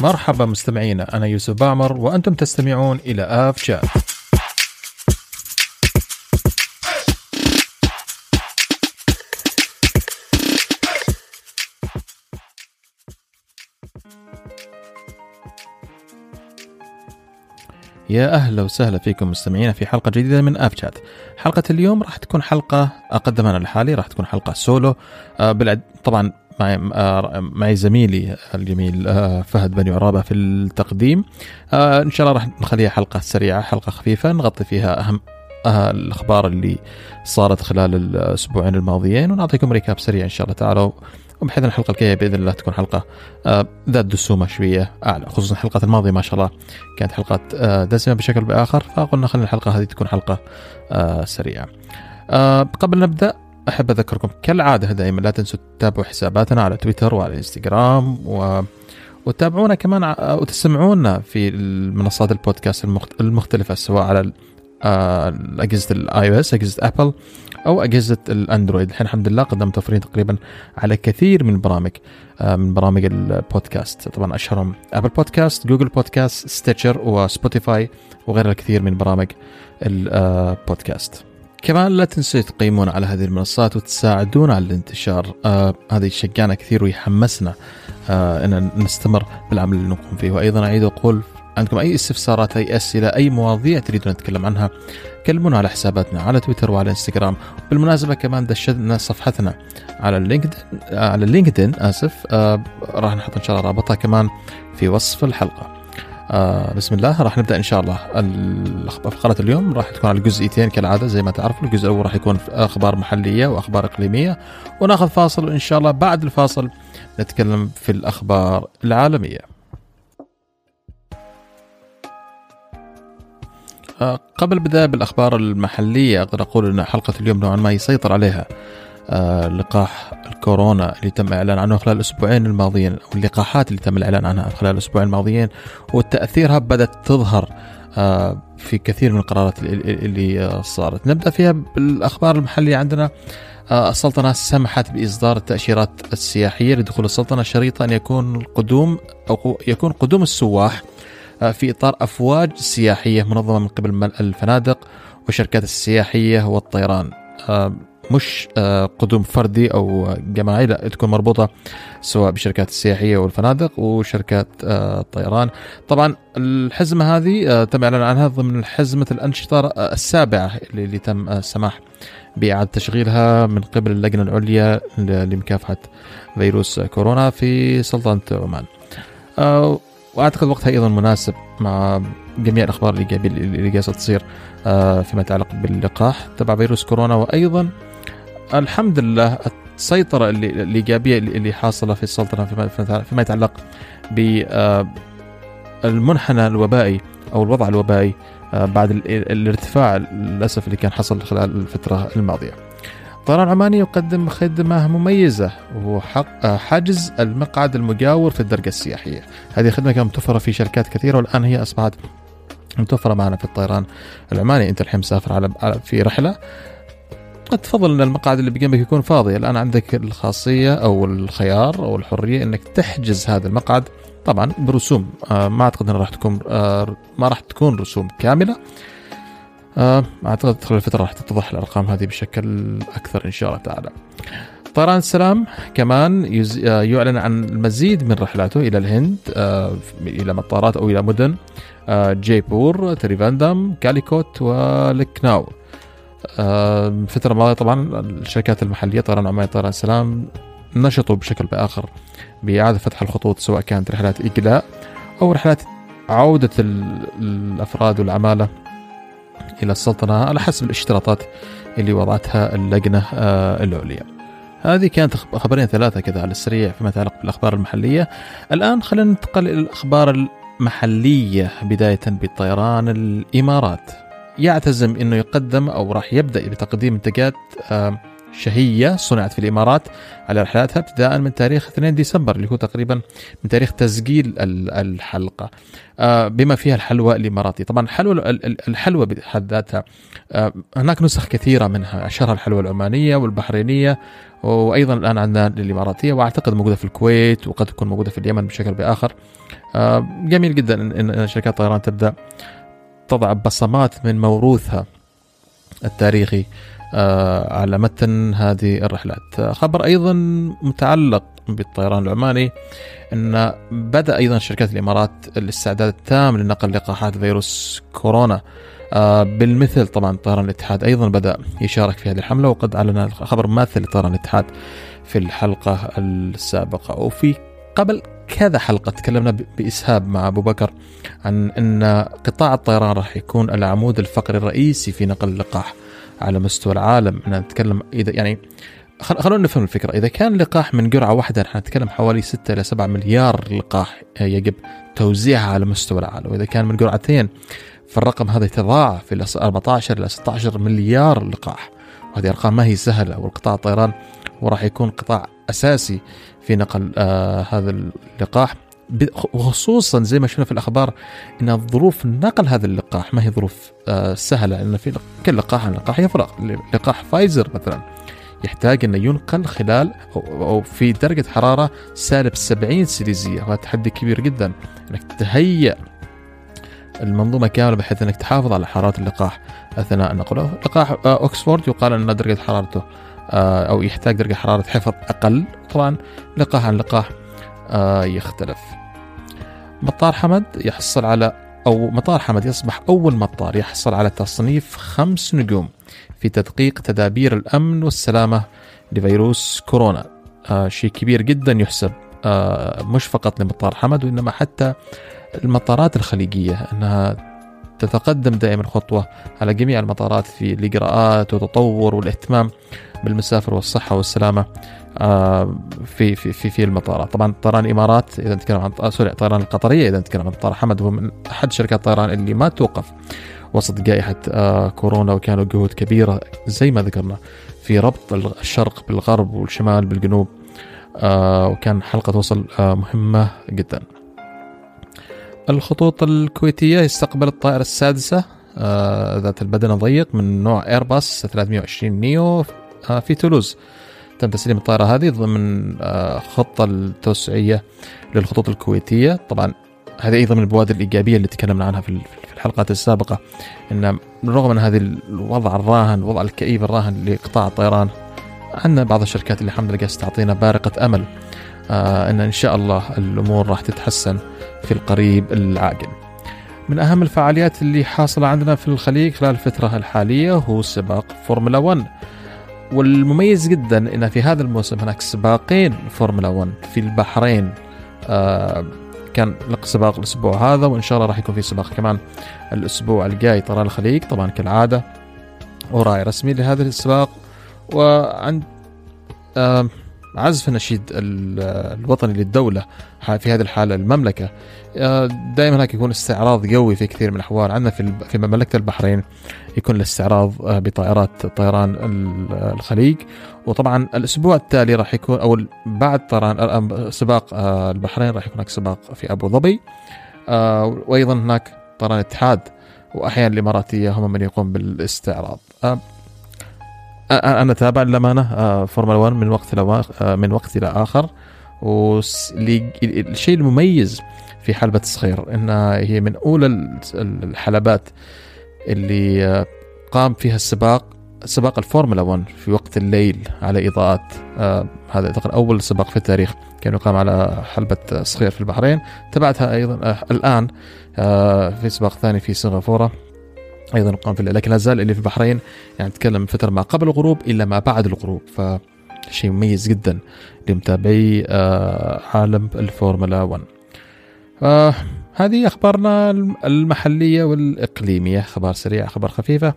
مرحبا مستمعينا أنا يوسف بامر وأنتم تستمعون إلى آف شات يا أهلا وسهلا فيكم مستمعينا في حلقة جديدة من اب شات. حلقة اليوم راح تكون حلقة اقدمها أنا لحالي راح تكون حلقة سولو آه طبعا معي آه معي زميلي الجميل آه فهد بني عرابة في التقديم. آه إن شاء الله راح نخليها حلقة سريعة حلقة خفيفة نغطي فيها أهم الأخبار اللي صارت خلال الأسبوعين الماضيين ونعطيكم ريكاب سريع إن شاء الله تعالى وبحيث إن الحلقة الجاية بإذن الله تكون حلقة ذات دسومة شوية أعلى خصوصا الحلقات الماضية ما شاء الله كانت حلقات دسمة بشكل بآخر فقلنا خلينا الحلقة هذه تكون حلقة سريعة. قبل نبدأ أحب أذكركم كالعادة دائما لا تنسوا تتابعوا حساباتنا على تويتر وعلى إنستغرام و وتتابعونا كمان وتسمعونا في منصات البودكاست المختلفة سواء على أجهزة ال iOS أجهزة Apple أو أجهزة ال Android الحين الحمد لله قد متوفرين تقريبا على كثير من البرامج من برامج البودكاست. طبعا أشهرهم Apple Podcasts Google Podcasts Stitcher و Spotify وغيرها الكثير من برامج البودكاست كمان لا تنسوا تقيمون على هذه المنصات وتساعدونا على الانتشار. آه هذا يشجعنا كثير ويحمسنا آه إن نستمر بالعمل اللي نقوم فيه. وأيضا أعيد وأقول عندكم أي استفسارات أي أسئلة أي مواضيع تريدون نتكلم عنها كلمونا على حساباتنا على تويتر وعلى إنستغرام. بالمناسبة كمان دشنا صفحتنا على ال LinkedIn على ال LinkedIn آسف آه راح نحط إن شاء الله رابطها كمان في وصف الحلقة. آه بسم الله. راح نبدأ إن شاء الله. فقره اليوم راح تكون على جزئيتين كالعادة زي ما تعرفوا الجزء الأول راح يكون أخبار محلية وأخبار إقليمية. ونأخذ فاصل وان شاء الله. بعد الفاصل نتكلم في الأخبار العالمية. قبل البداية بالأخبار المحلية أقدر أقول أن حلقة اليوم نوعا ما يسيطر عليها. لقاح الكورونا اللي تم الإعلان عنه خلال الأسبوعين الماضيين أو اللقاحات اللي تم الإعلان عنها خلال الأسبوعين الماضيين وتأثيرها بدأت تظهر في كثير من القرارات اللي صارت. نبدأ فيها بالأخبار المحلية عندنا. السلطنة سمحت بإصدار التأشيرات السياحية لدخول السلطنة شريطة أن يكون القدوم أو يكون قدوم السواح في إطار أفواج سياحية منظمة من قبل الفنادق والشركات السياحية والطيران. مش قدوم فردي أو جماعي لا تكون مربوطة سواء بالشركات السياحية والفنادق وشركات الطيران. طبعا الحزمة هذه تم إعلان عنها ضمن حزمة الأنشطة السابعة اللي تم السماح بإعادة تشغيلها من قبل اللجنة العليا لمكافحة فيروس كورونا في سلطنة عمان. وأعتقد وقتها أيضا مناسب مع جميع الأخبار الايجابيه اللي جالسة تصير فيما يتعلق باللقاح تبع فيروس كورونا وأيضا الحمد لله السيطرة الإيجابية اللي حاصلة في السلطنة فيما يتعلق بالمنحنى الوبائي أو الوضع الوبائي بعد الارتفاع للأسف اللي كان حصل خلال الفترة الماضية. طيران عماني يقدم خدمة مميزة وهو حجز المقعد المجاور في الدرجة السياحية هذه خدمة كانت متوفرة في شركات كثيرة والآن هي أصبحت متوفرة معنا في الطيران العماني. أنت الحين مسافر على في رحلة. قد تفضل إن المقعد اللي بجنبك يكون فاضي الآن عندك الخاصية أو الخيار أو الحرية إنك تحجز هذا المقعد طبعا برسوم آه ما أعتقد إنها راح تكون آه ما راح تكون رسوم كاملة آه أعتقد خلال الفترة راح تتضح الأرقام هذه بشكل أكثر إن شاء الله تعالى. طيران السلام كمان يز... يعلن عن المزيد من رحلاته إلى الهند إلى مطارات أو إلى مدن جيبور تريفاندام كاليكوت ولكناو. الفترة الماضية طبعا الشركات المحلية طيران عمان طيران السلام نشطوا بشكل بآخر بإعادة فتح الخطوط سواء كانت رحلات إقلاع أو رحلات عودة الأفراد والعمالة إلى السلطنة على حسب الاشتراطات اللي وضعتها اللجنة العليا. هذه كانت خبرين ثلاثة كذا على السريع فيما يتعلق بالأخبار المحلية. الآن خلينا ننتقل إلى الأخبار المحلية بداية بطيران الإمارات. يعتزم أنه يقدم أو راح يبدأ بتقديم منتجات شهية صنعت في الإمارات على رحلاتها ابتداء من تاريخ 2 ديسمبر اللي هو تقريبا من تاريخ تسجيل الحلقة. بما فيها الحلوى الإماراتي طبعا الحلوى الحلوى بحد ذاتها هناك نسخ كثيرة منها أشهرها الحلوى العمانية والبحرينية وأيضا الآن عندنا الإماراتية وأعتقد موجودة في الكويت وقد تكون موجودة في اليمن بشكل بآخر. آه، جميل جدا ان شركات الطيران تبدأ تضع بصمات من موروثها التاريخي آه، على متن هذه الرحلات. خبر أيضا متعلق بالطيران العماني أن بدأ أيضا شركات الإمارات الاستعداد التام لنقل لقاحات فيروس كورونا. آه، بالمثل طبعا طيران الاتحاد أيضا بدأ يشارك في هذه الحملة وقد أعلن خبر مماثل لطيران الاتحاد في الحلقة السابقة. وفي قبل كذا حلقة تكلمنا بإسهاب مع أبو بكر عن أن قطاع الطيران راح يكون العمود الفقري الرئيسي في نقل اللقاح على مستوى العالم. إحنا نتكلم اذا يعني خلونا نفهم الفكرة. إذا كان لقاح من جرعة واحدة إحنا نتكلم حوالي 6 إلى 7 مليار لقاح يجب توزيعها على مستوى العالم. وإذا كان من جرعتين فالرقم هذا يتضاعف إلى 14 إلى 16 مليار لقاح. وهذه أرقام ما هي سهلة. والقطاع الطيران وراح يكون قطاع اساسي في نقل آه هذا اللقاح. وخصوصا زي ما شفنا في الأخبار إن ظروف نقل هذا اللقاح ما هي ظروف آه، سهلة لأن في كل لقاح عن لقاح يفرق. لقاح فايزر مثلا يحتاج إنه ينقل خلال أو في درجة حرارة سالب 70 سيليزيه وهذا تحدي كبير جدا. إنك تهيئ المنظومة كاملة بحيث إنك تحافظ على حرارة اللقاح. أثناء نقله، لقاح آه، اوكسفورد يقال ان درجة حرارته آه، أو يحتاج درجة حرارة حفظ أقل، طبعا لقاح عن لقاح يختلف. مطار حمد يحصل على أو مطار حمد يصبح أول مطار يحصل على تصنيف خمس نجوم في تدقيق تدابير الأمن والسلامة لفيروس كورونا آه شيء كبير جدا يحسب آه مش فقط لمطار حمد وإنما حتى المطارات الخليجية أنها تتقدم دائما خطوة على جميع المطارات في الإجراءات والتطور والاهتمام بالمسافر والصحة والسلامة آه، في في في في المطارات. طبعا طيران الإمارات إذا نتكلم عن آه، سوري الطيران القطرية إذا نتكلم عن مطار حمد هو من أحد شركات الطيران اللي ما توقف وسط جائحة آه، كورونا وكانوا جهود كبيرة زي ما ذكرنا في ربط الشرق بالغرب والشمال بالجنوب وكان حلقة وصل مهمة جدا. الخطوط الكويتية يستقبل الطائرة السادسة ذات البدن الضيق من نوع ايرباص 320 نيو في تولوز. تم تسليم الطائرة هذه ضمن آه، خطة التوسعية للخطوط الكويتية. طبعا هذه أيضا من البوادر الإيجابية اللي تكلمنا عنها في الحلقات السابقة أن بالرغم من هذه الوضع الراهن الوضع الكئيب الراهن لقطاع الطيران عندنا بعض الشركات اللي الحمد لله تعطينا بارقة أمل آه أن إن شاء الله الأمور راح تتحسن. في القريب العاجل من أهم الفعاليات اللي حاصلة عندنا في الخليج خلال الفترة الحالية هو سباق فورمولا 1 والمميز جدا إن في هذا الموسم هناك سباقين فورمولا 1 في البحرين. آه كان سباق الأسبوع هذا وإن شاء الله راح يكون في سباق كمان الأسبوع الجاي طيران الخليج. طبعا كالعادة وراعي رسمي لهذا السباق. وعند آه عزف النشيد الوطني للدولة في هذه الحالة المملكة. آه، دائما هناك يكون استعراض قوي في كثير من الأحوال. عندنا في في مملكة البحرين يكون الاستعراض آه، بطائرات طيران الخليج. وطبعا الأسبوع التالي راح يكون أو بعد طيران آه، سباق البحرين راح يكون هناك سباق في أبو ظبي. وأيضا هناك طيران الاتحاد وأحيانا الإماراتية هم من يقوم بالاستعراض. أتابع للأمانة فورمولا 1 من وقت من وقت إلى آخر. والشيء المميز في حلبة صخير انها هي من أولى الحلبات اللي قام فيها السباق سباق الفورمولا 1 في وقت الليل على اضاءات آه هذا اعتقد أول سباق في التاريخ كان يقام على حلبة صخير في البحرين. تبعتها أيضا آه الآن آه في سباق ثاني في سنغافورة. أيضا في لكن لا زال اللي في البحرين يعني نتكلم فترة ما قبل الغروب الا ما بعد الغروب فشيء مميز جدا لمتابعي آه، عالم الفورمولا 1 آه هذه أخبارنا المحلية والإقليمية أخبار سريعة أخبار خفيفة.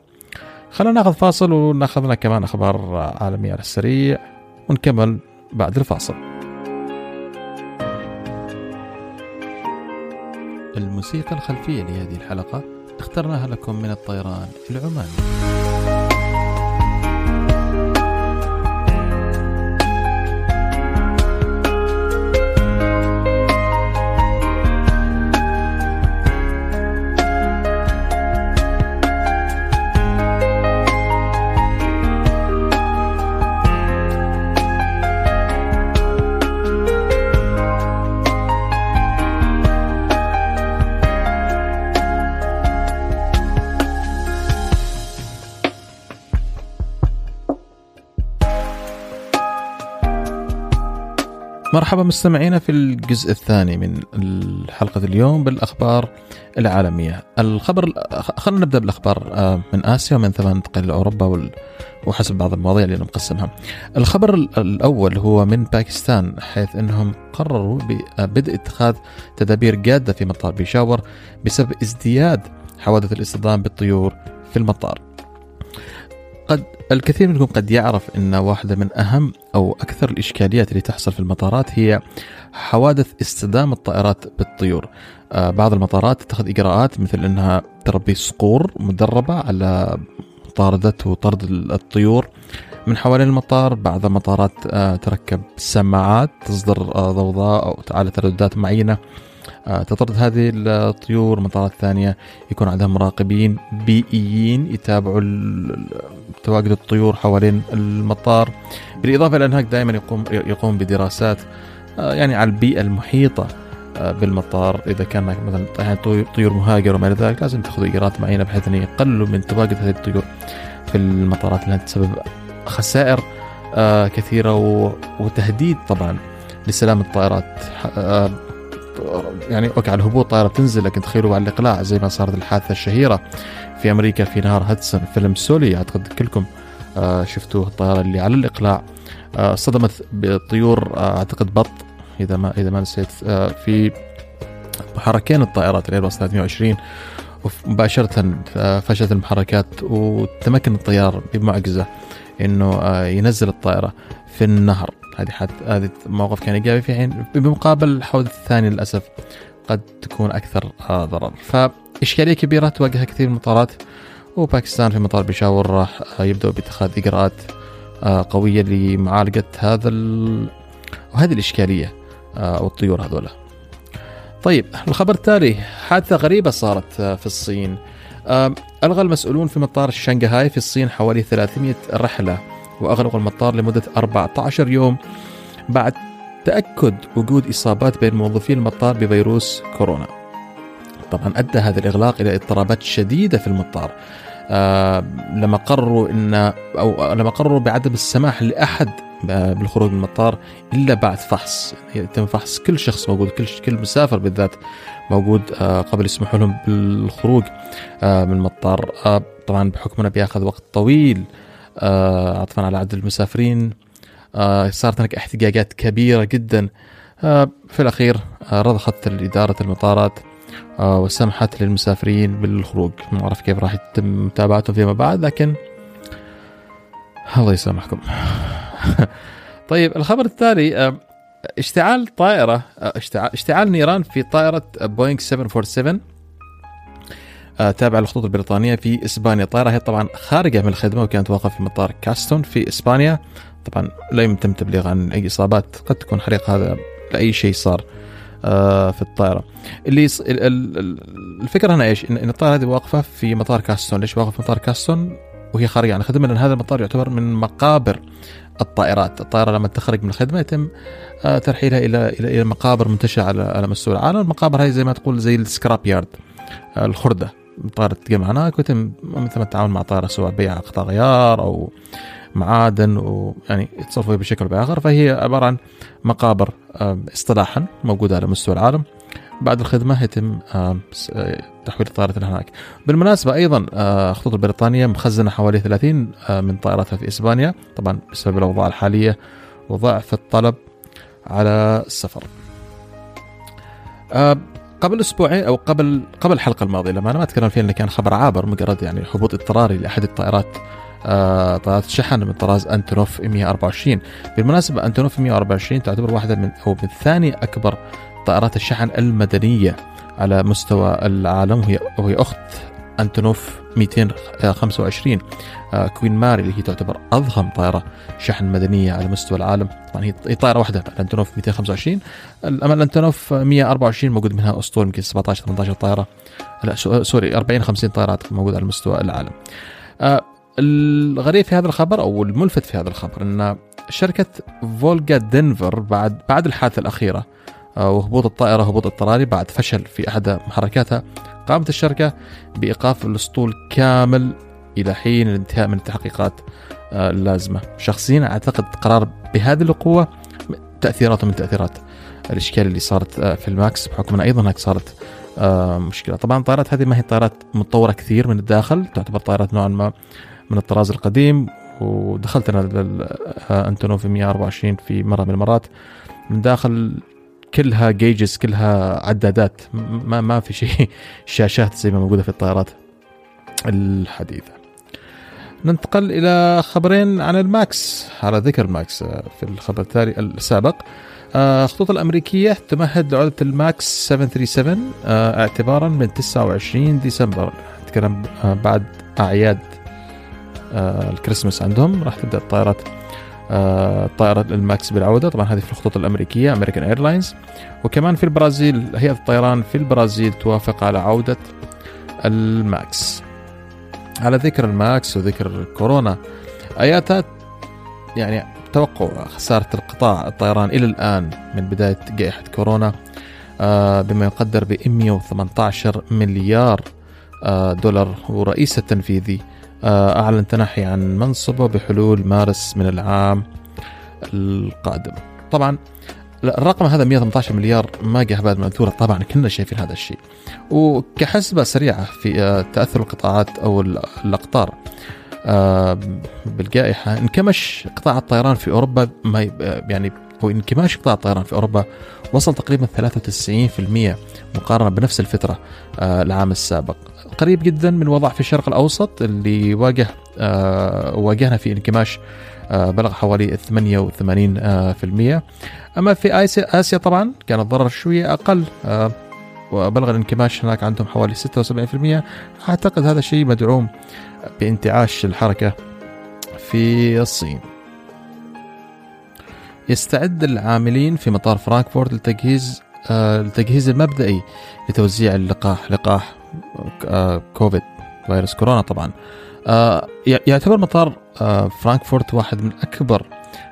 خلينا ناخذ فاصل وناخذ لنا كمان أخبار عالمية على السريع ونكمل بعد الفاصل. الموسيقى الخلفية لهذه الحلقة اخترناها لكم من الطيران العماني مرحبا مستمعينا في الجزء الثاني من حلقة اليوم بالأخبار العالمية. الخبر خلينا نبدأ بالأخبار آه، من آسيا ومن ثم ننتقل لأوروبا وحسب بعض المواضيع اللي نقسمها. الخبر الأول هو من باكستان حيث أنهم قرروا ببدء اتخاذ تدابير جادة في مطار بيشاور بسبب ازدياد حوادث الاصطدام بالطيور في المطار. قد الكثير منكم قد يعرف إن واحدة من أهم أو أكثر الإشكاليات اللي تحصل في المطارات هي حوادث اصطدام الطائرات بالطيور. آه بعض المطارات تتخذ إجراءات مثل إنها تربي صقور مدربة على مطارده وطرد الطيور من حوالين المطار، بعض المطارات آه تركب سماعات تصدر آه ضوضاء أو على ترددات معينة تطرد هذه الطيور. مطارات ثانية يكون عندها مراقبين بيئيين يتابعوا تواجد الطيور حوالين المطار. بالإضافة إلى أنه دائما يقوم يقوم بدراسات آه، يعني على البيئة المحيطة آه، بالمطار. إذا كان مثلا طيور مهاجرة وما إلى ذلك لازم تاخذوا اجراءات معينة بحيث أن يقللوا من تواجد هذه الطيور في المطارات لأنها تسبب خسائر كثيرة وتهديد طبعا لسلامه الطائرات. يعني okay على الهبوط طائره تنزل لكن تخيلوا على الإقلاع زي ما صارت الحادثة الشهيرة في أمريكا في نهر هدسون فيلم سولي. أعتقد كلكم آه شفتوه الطائره اللي على الإقلاع. آه صدمت بطيور آه أعتقد بط إذا ما إذا ما نسيت. في محركين الطائرات الايرباص 320 ومباشرة آه، فشلت المحركات وتمكن الطيار بمعجزة إنه ينزل الطائرة في النهر. هذه حد هذه موقف كان إيجابي في حين بمقابل الحوادث الثانية للأسف قد تكون أكثر ضرر. فإشكالية كبيرة تواجهها كثير من المطارات وباكستان في مطار بيشاور راح يبدأوا باتخاذ إجراءات آه، قوية لمعالجة هذا ال... وهذه الإشكالية آه، أو الطيور هذولا. طيب الخبر التالي حادثة غريبة صارت آه، في الصين. ألغى المسؤولون في مطار شنغهاي في الصين حوالي 300 رحلة. وأغلقوا المطار لمدة 14 يوم بعد تأكد وجود إصابات بين موظفي المطار بفيروس كورونا. طبعا أدى هذا الإغلاق إلى اضطرابات شديدة في المطار. آه لما قرروا ان أو لما قرروا بعدم السماح لأحد بالخروج من المطار إلا بعد فحص. يتم فحص كل شخص موجود كل كل مسافر بالذات موجود آه قبل يسمحوا لهم بالخروج آه من المطار. آه طبعا بحكم بياخذ وقت طويل. عطفا على عدد المسافرين. آه، صارت هناك احتجاجات كبيرة جدا. آه، في الأخير رضخت إدارة المطارات وسمحت للمسافرين بالخروج. ما أعرف كيف راح يتم متابعتهم فيما بعد لكن الله يسامحكم. طيب الخبر التالي اشتعال طائرة اشتعال نيران في طائرة بوينغ 747 آه، تابعة للخطوط البريطانية في إسبانيا. الطائرة هي طبعا خارجة من الخدمة وكانت واقفة في مطار كاستون في إسبانيا. طبعا لا يتم تبليغ عن أي إصابات قد تكون حريق هذا لأي شيء صار آه، في الطائرة. اللي الفكرة هنا إيش؟ ان الطائرة هذه واقفة في مطار كاستون، ليش واقفة في مطار كاستون؟ وهي خارجة عن الخدمة؟ لأن هذا المطار يعتبر من مقابر الطائرات، الطائرة لما تخرج من الخدمة يتم آه، ترحيلها إلى إلى مقابر منتشرة على على مستوى العالم، المقابر هذه زي ما تقول زي السكراب يارد الخردة. طائرة تقيم هناك ويتم مثل التعامل مع طائرة سواء بيع قطع غيار أو معادن ويعني يتصرفوا بشكل أو بآخر فهي عبارة عن مقابر اصطلاحا موجودة على مستوى العالم. بعد الخدمة يتم تحويل الطائرة هناك. بالمناسبة أيضا الخطوط البريطانية مخزنة حوالي 30 من طائراتها في إسبانيا. طبعا بسبب الأوضاع الحالية وضعف الطلب على السفر. قبل أسبوعين أو قبل قبل الحلقة الماضية لما أنا ما أتكلم فيها انه كان خبر عابر مجرد يعني هبوط اضطراري لأحد الطائرات آه طائرات الشحن من طراز أنتونوف 124 بالمناسبة أنتونوف 124 تعتبر واحدة من أو من ثاني أكبر طائرات الشحن المدنية على مستوى العالم وهي وهي أخت أنتونوف 225 آه، كوين ماري اللي هي تعتبر أضخم طائرة شحن مدنية على مستوى العالم. طبعا هي طائرة واحدة الانتونوف 225 اما الانتونوف 124 موجود منها أسطول يمكن 17 18 طائرة. لا sorry 40 50 طائرات موجودة على مستوى العالم. آه، الغريب في هذا الخبر أو الملفت في هذا الخبر إن شركة فولجا دنيبر بعد بعد الحادثة الأخيرة آه، وهبوط الطائرة هبوط اضطراري بعد فشل في أحد محركاتها قامت الشركة بإيقاف الأسطول كامل إلى حين الانتهاء من التحقيقات آه، اللازمة. شخصيا أعتقد قرار بهذه القوة تاثيرات من تأثيرات الإشكال اللي صارت في الماكس بحكم انها أيضا هناك صارت مشكلة. طبعا الطائرات هذه ما هي طائرات متطورة كثير من الداخل تعتبر طائرات نوعا ما من الطراز القديم ودخلت أنا للانتونوف 124 في مرة من المرات من داخل كلها gauges كلها عدادات. ما ما في شيء. شاشات زي ما موجودة في الطائرات الحديثة. ننتقل إلى خبرين عن الماكس على ذكر الماكس في الخبر التالي السابق. آه، الخطوط الأمريكية تمهد لعوده الماكس 737 آه، اعتبارا من 29 ديسمبر. نتكلم آه، بعد أعياد الكريسماس عندهم راح تبدأ الطائرات طائرة الماكس بالعودة. طبعا هذه في الخطوط الأمريكية American Airlines وكمان في البرازيل هيئة الطيران في البرازيل توافق على عودة الماكس. على ذكر الماكس وذكر كورونا اياتا يعني توقع خسارة القطاع الطيران إلى الآن من بداية جائحة كورونا آه، بما يقدر ب 118 مليار آه، دولار ورئيس التنفيذي. آه، أعلن تنحي عن منصبه بحلول مارس من العام القادم. طبعا الرقم هذا 118 مليار ما جاء بعد منثورة طبعا كلنا شايفين هذا الشيء. وكحسبة سريعة في تأثر القطاعات أو الأقطار آه، بالجائحة انكمش قطاع الطيران في أوروبا ما يعني هو انكماش قطاع الطيران في أوروبا وصل تقريبا 93% مقارنة بنفس الفترة آه، العام السابق. قريب جدا من وضع في الشرق الأوسط اللي واجه آه، واجهنا في انكماش بلغ حوالي 88% أما في آسيا, آسيا طبعا كان الضرر شوية أقل وبلغ الانكماش هناك عندهم حوالي 76% أعتقد هذا الشيء مدعوم بانتعاش الحركة في الصين. يستعد العاملين في مطار فرانكفورت لتجهيز آه التجهيز المبدئي لتوزيع اللقاح لقاح آه كوفيد فيروس كورونا طبعا. آه يعتبر مطار آه فرانكفورت واحد من أكبر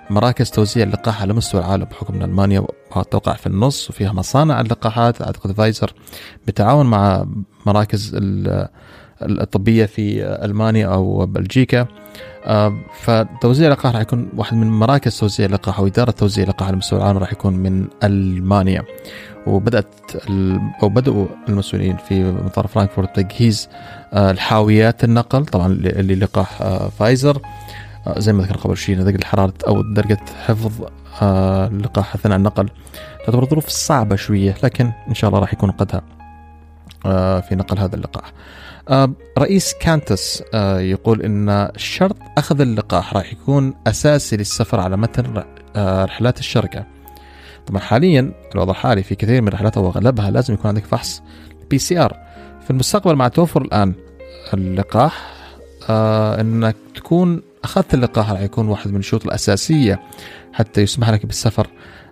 مراكز توزيع اللقاح على مستوى العالم بحكم أن ألمانيا توقع في النص وفيها مصانع اللقاحات. أعتقد فايزر بالتعاون مع مراكز الطبية في ألمانيا أو بلجيكا. آه، فتوزيع اللقاح راح يكون واحد من مراكز توزيع اللقاح أو اداره توزيع اللقاح على مستوى العالم راح يكون من ألمانيا. وبدأت أو بدأوا المسؤولين في مطار فرانكفورت تجهيز آه، الحاويات النقل طبعا للقاح آه، فايزر زي ما ذكر قبل شيء درجه الحرارة أو درجة حفظ اللقاح أثناء النقل تعتبر ظروف صعبة شوية لكن إن شاء الله راح يكون قدها في نقل هذا اللقاح. آه، رئيس كانتاس آه، يقول إن شرط أخذ اللقاح راح يكون أساسي للسفر على متن آه، رحلات الشركة. طبعا حاليا الوضع الحالي في كثير من الرحلات أو اغلبها لازم يكون عندك فحص PCR. في المستقبل مع توفر الآن اللقاح إنك تكون أخذت اللقاح راح يكون واحد من الشروط الأساسية حتى يسمح لك بالسفر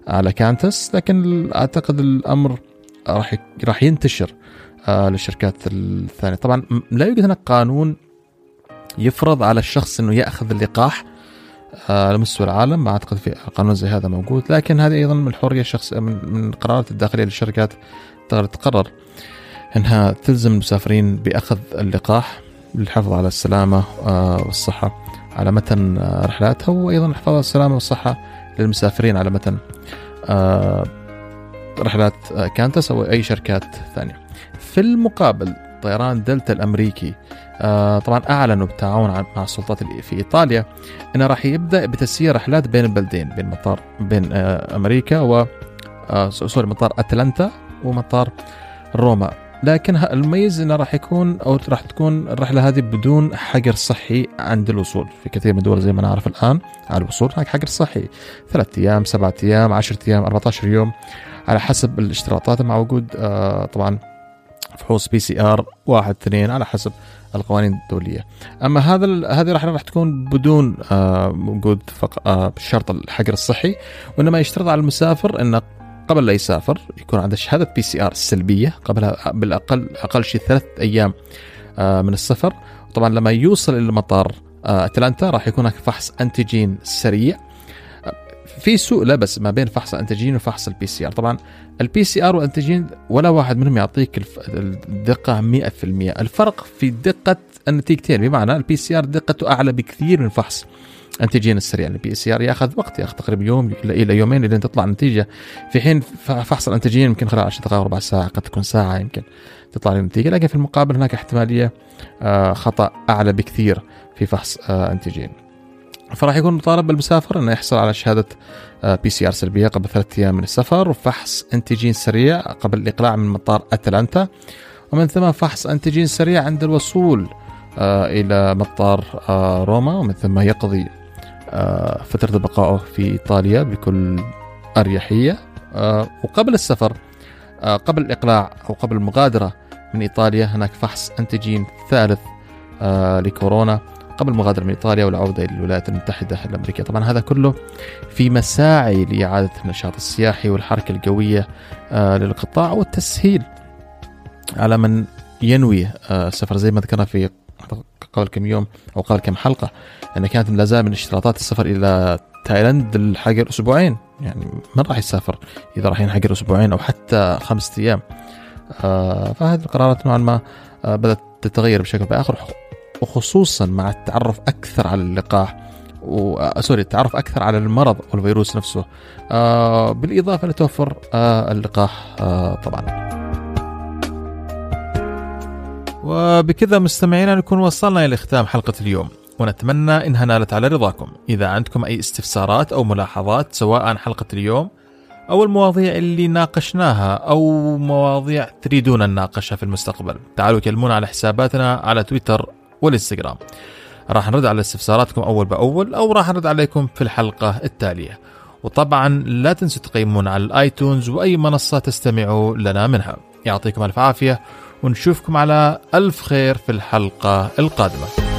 على كانتس لكن أعتقد الأمر راح راح ينتشر آه للشركات الثانية طبعا لا يوجد هناك قانون يفرض على الشخص إنه يأخذ اللقاح آه على مستوى العالم ما أعتقد في قانون زي هذا موجود لكن هذه أيضا من الحرية الشخص من القرارات الداخلية للشركات تقدر تقرر إنها تلزم المسافرين بأخذ اللقاح للحفاظ على السلامة آه والصحة على متن آه رحلاتها وأيضا الحفاظ على السلامة والصحة للمسافرين على متن رحلات كانتس أو أي شركات ثانية. في المقابل طيران دلتا الأمريكي. آه طبعا أعلنوا بالتعاون مع السلطات في إيطاليا انه راح يبدأ بتسيير رحلات بين البلدين بين مطار بين آه أمريكا و آه sorry مطار أتلانتا ومطار روما. لكن المميز إنه راح يكون أو راح تكون الرحلة هذه بدون حجر صحي عند الوصول. في كثير من الدول زي ما نعرف الآن على الوصول هناك حجر صحي. ثلاثة أيام سبعة أيام 10 أيام 14 يوم على حسب الاشتراطات مع وجود طبعا فحوص PCR واحد اثنين على حسب القوانين الدولية. أما هذا هذه راح راح تكون بدون وجود شرط الحجر الصحي. وإنما يشترط على المسافر انه قبل لا يسافر يكون عنده شهادة PCR سلبية قبلها بالأقل أقل شيء ثلاث أيام آه من السفر. طبعا لما يوصل إلى مطار آه أتلانتا راح يكون هناك فحص antigen سريع. في سوء لبس ما بين فحص ال antigen وفحص ال PCR طبعا ال PCR وال antigen ولا واحد منهم يعطيك الدقة 100% الفرق في دقة النتيجتين بمعنى ال PCR دقته أعلى بكثير من فحص antigen السريع. ال PCR ياخذ وقت ياخذ تقريبا يوم إلى يومين لين تطلع النتيجة. في حين فحص ال antigen يمكن خلال 10 دقائق ربع ساعة قد تكون ساعة يمكن تطلع النتيجه لكن في المقابل هناك احتمالية آه، خطأ أعلى بكثير في فحص آه، antigen فراح يكون مطالب المسافر إنه يحصل على شهادة PCR سلبية قبل ثلاثة أيام من السفر وفحص antigen سريع قبل الإقلاع من مطار أتلانتا. ومن ثم فحص أنتيجين سريع عند الوصول آه، إلى مطار روما ومن ثم يقضي فترة بقائه في إيطاليا بكل أريحية. وقبل السفر قبل الإقلاع أو قبل المغادرة من إيطاليا هناك فحص أنتيجين ثالث لكورونا. قبل المغادرة من إيطاليا والعودة إلى الولايات المتحدة الأمريكية طبعا هذا كله في مساعي لإعادة النشاط السياحي والحركة القوية آه، للقطاع والتسهيل على من ينوي السفر. آه، زي ما ذكرنا في قبل كم يوم أو قبل كم حلقة أن كانت لا زال من اشتراطات السفر إلى تايلاند الحجر أسبوعين يعني من راح يسافر إذا راح ينحجر أسبوعين أو حتى خمسة أيام؟ آه، فهذه القرارات نوعا ما بدأت تتغير بشكل بآخر. وخصوصا مع التعرف أكثر على اللقاح و... sorry التعرف أكثر على المرض والفيروس نفسه. آه بالإضافة لتوفر آه اللقاح آه طبعا. وبكذا مستمعينا نكون وصلنا إلى ختام حلقة اليوم. ونتمنى إنها نالت على رضاكم. إذا عندكم أي استفسارات أو ملاحظات سواء عن حلقة اليوم أو المواضيع اللي ناقشناها أو مواضيع تريدون نناقشها في المستقبل تعالوا كلمونا على حساباتنا على تويتر والانستغرام. راح نرد على استفساراتكم أول بأول أو راح نرد عليكم في الحلقة التالية. وطبعا لا تنسوا تقيمون على الآيتونز وأي منصة تستمعوا لنا منها. يعطيكم ألف عافية ونشوفكم على ألف خير في الحلقة القادمة.